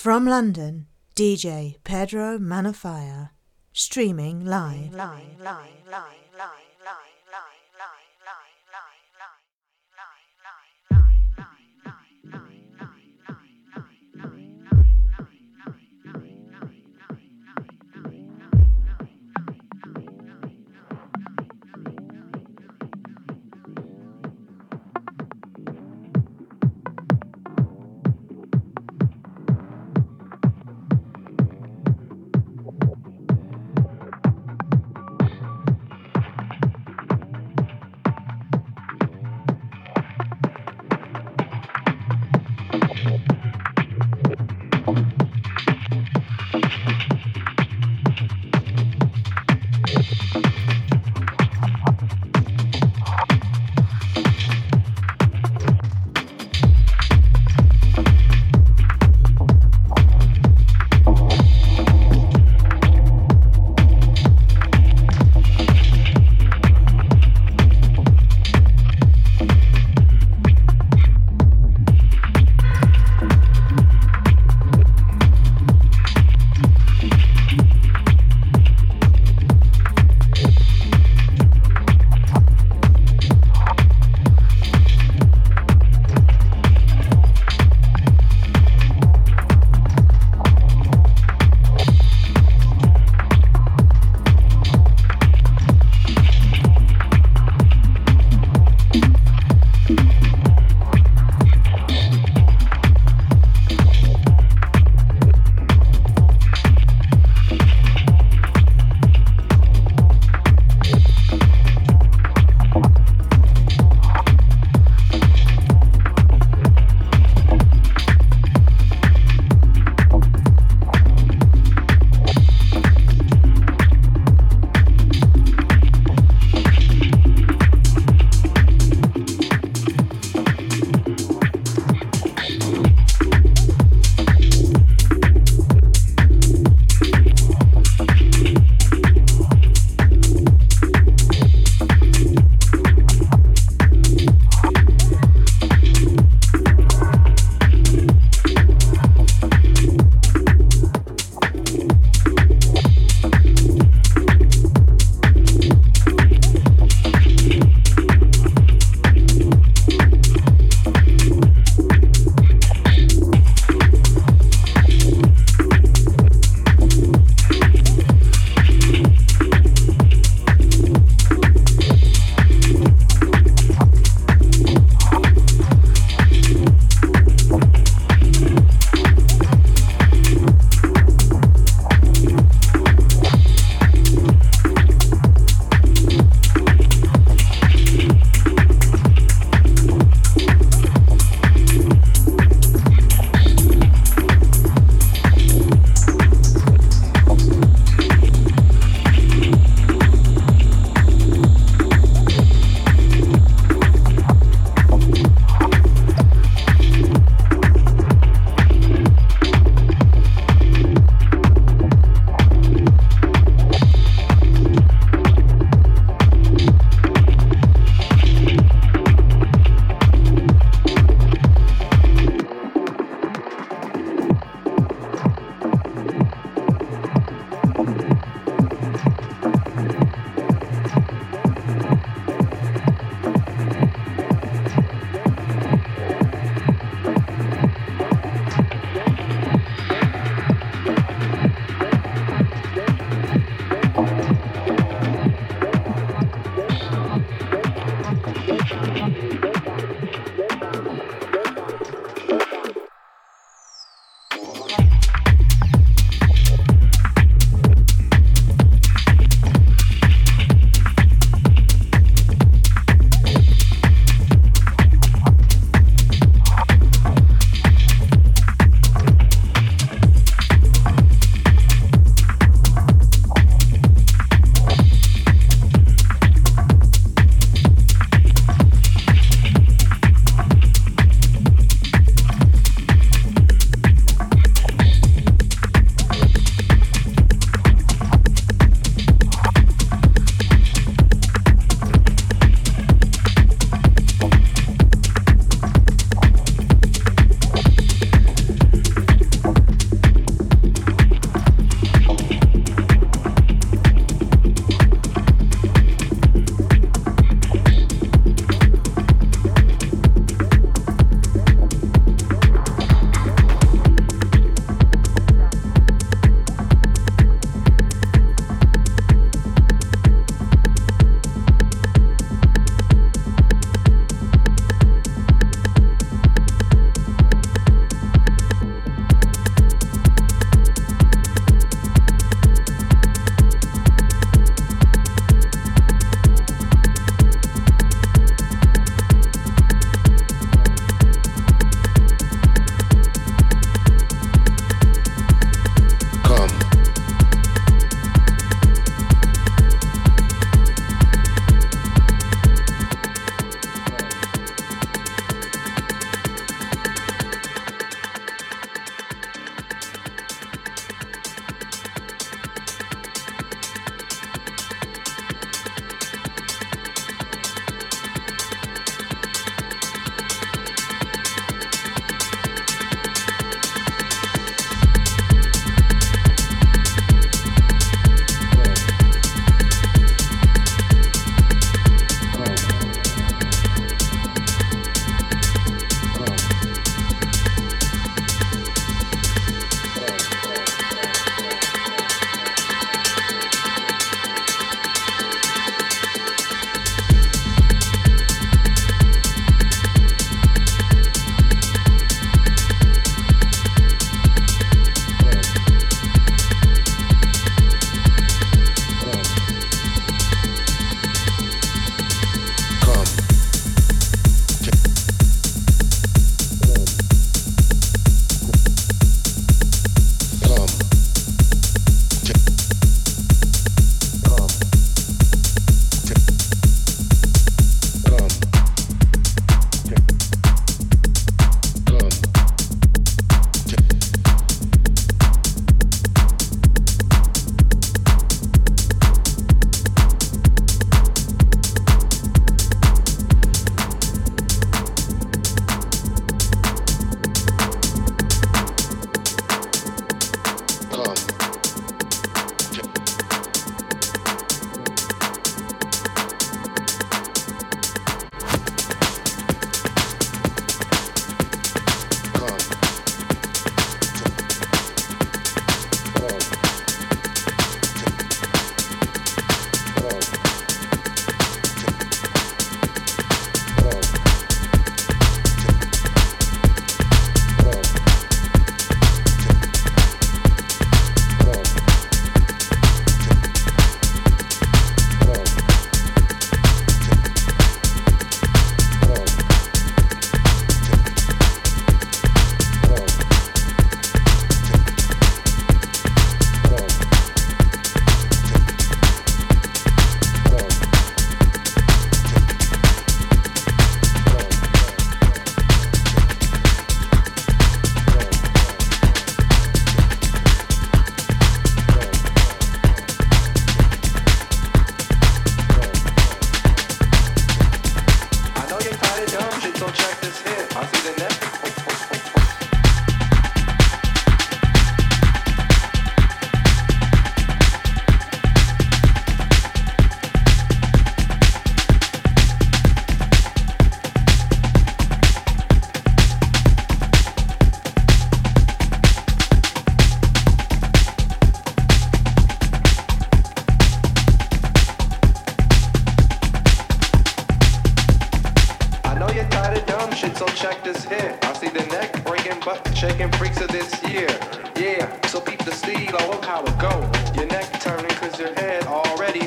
From London, DJ Pedro Manafaya, streaming live. live, live, live.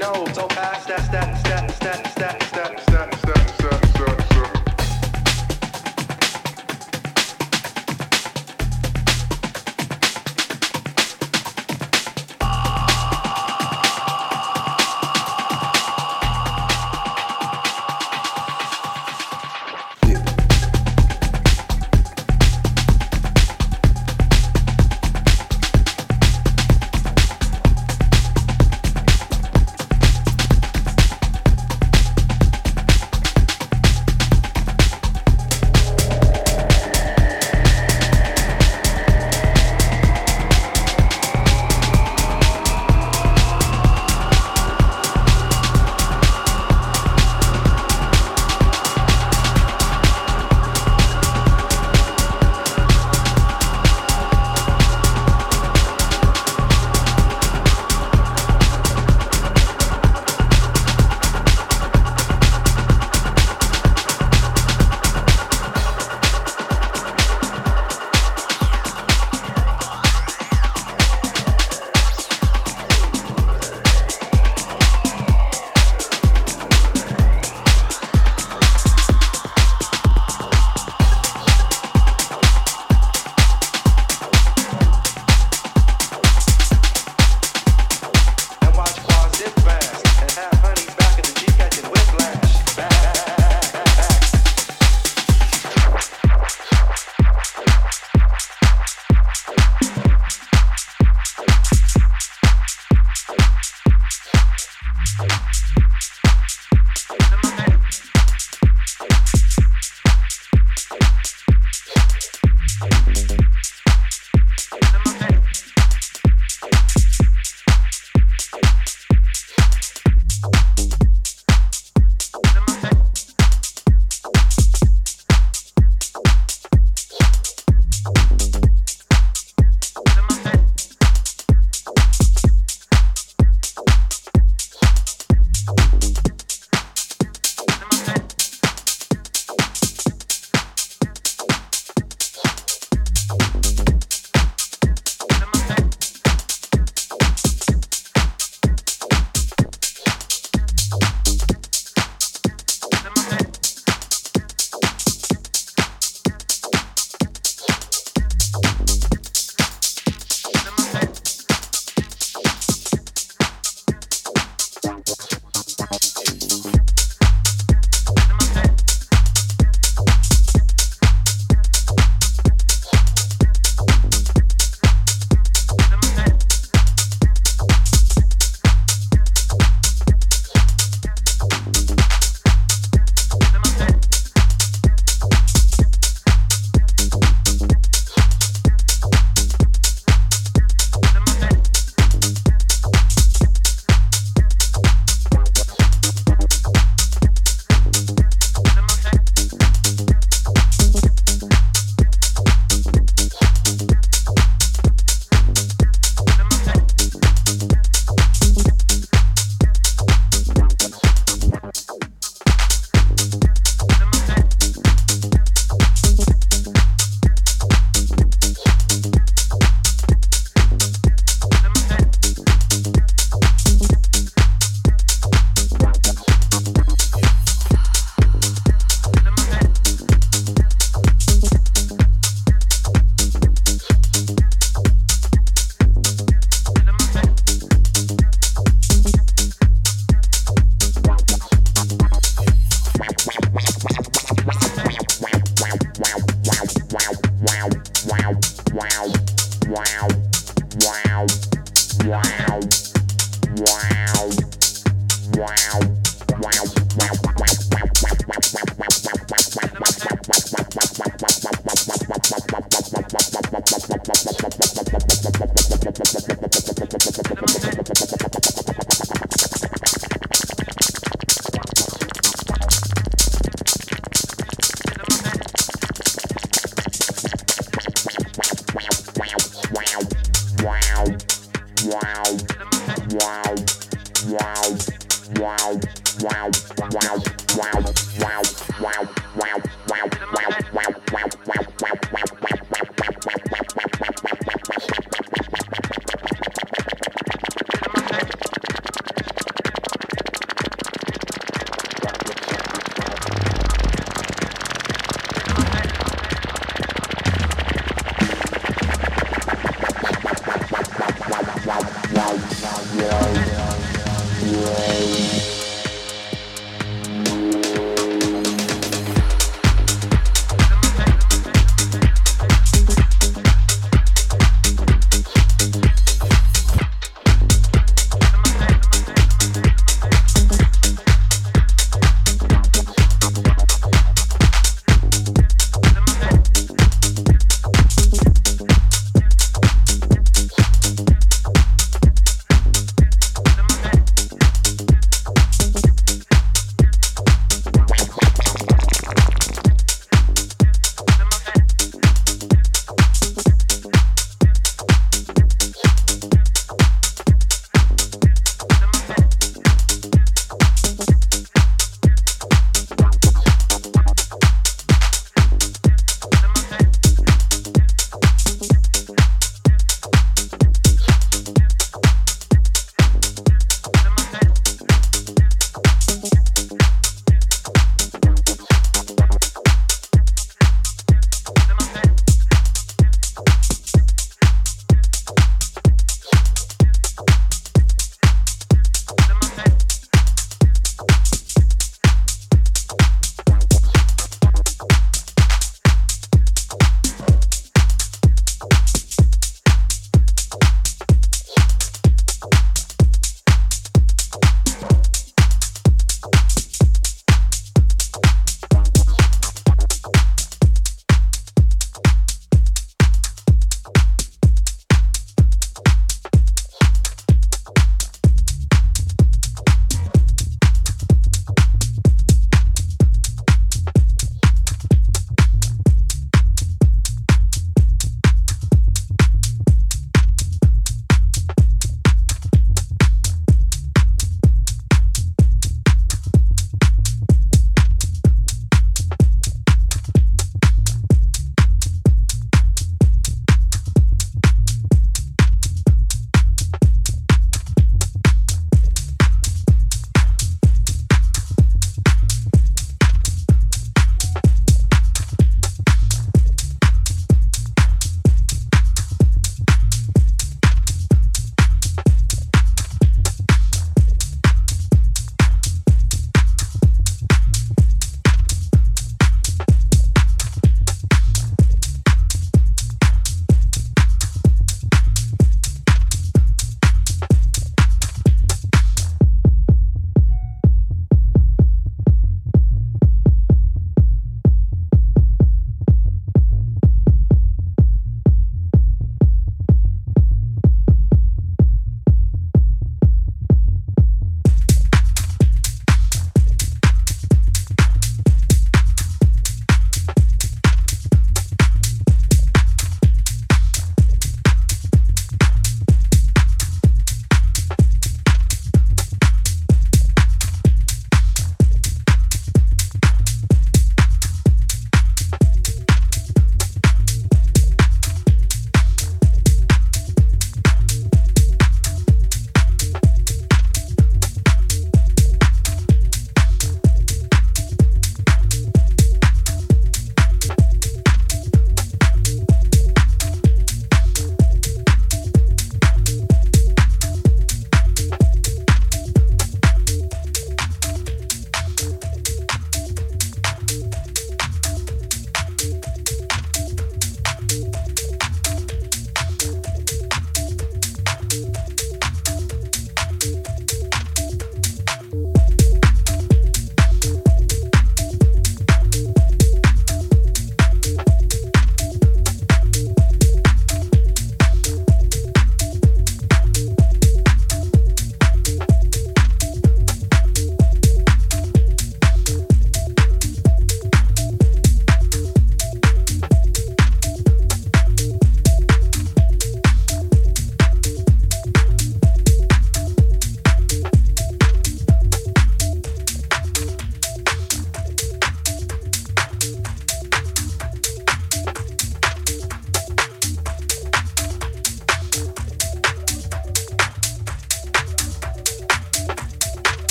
know, so fast, that's that.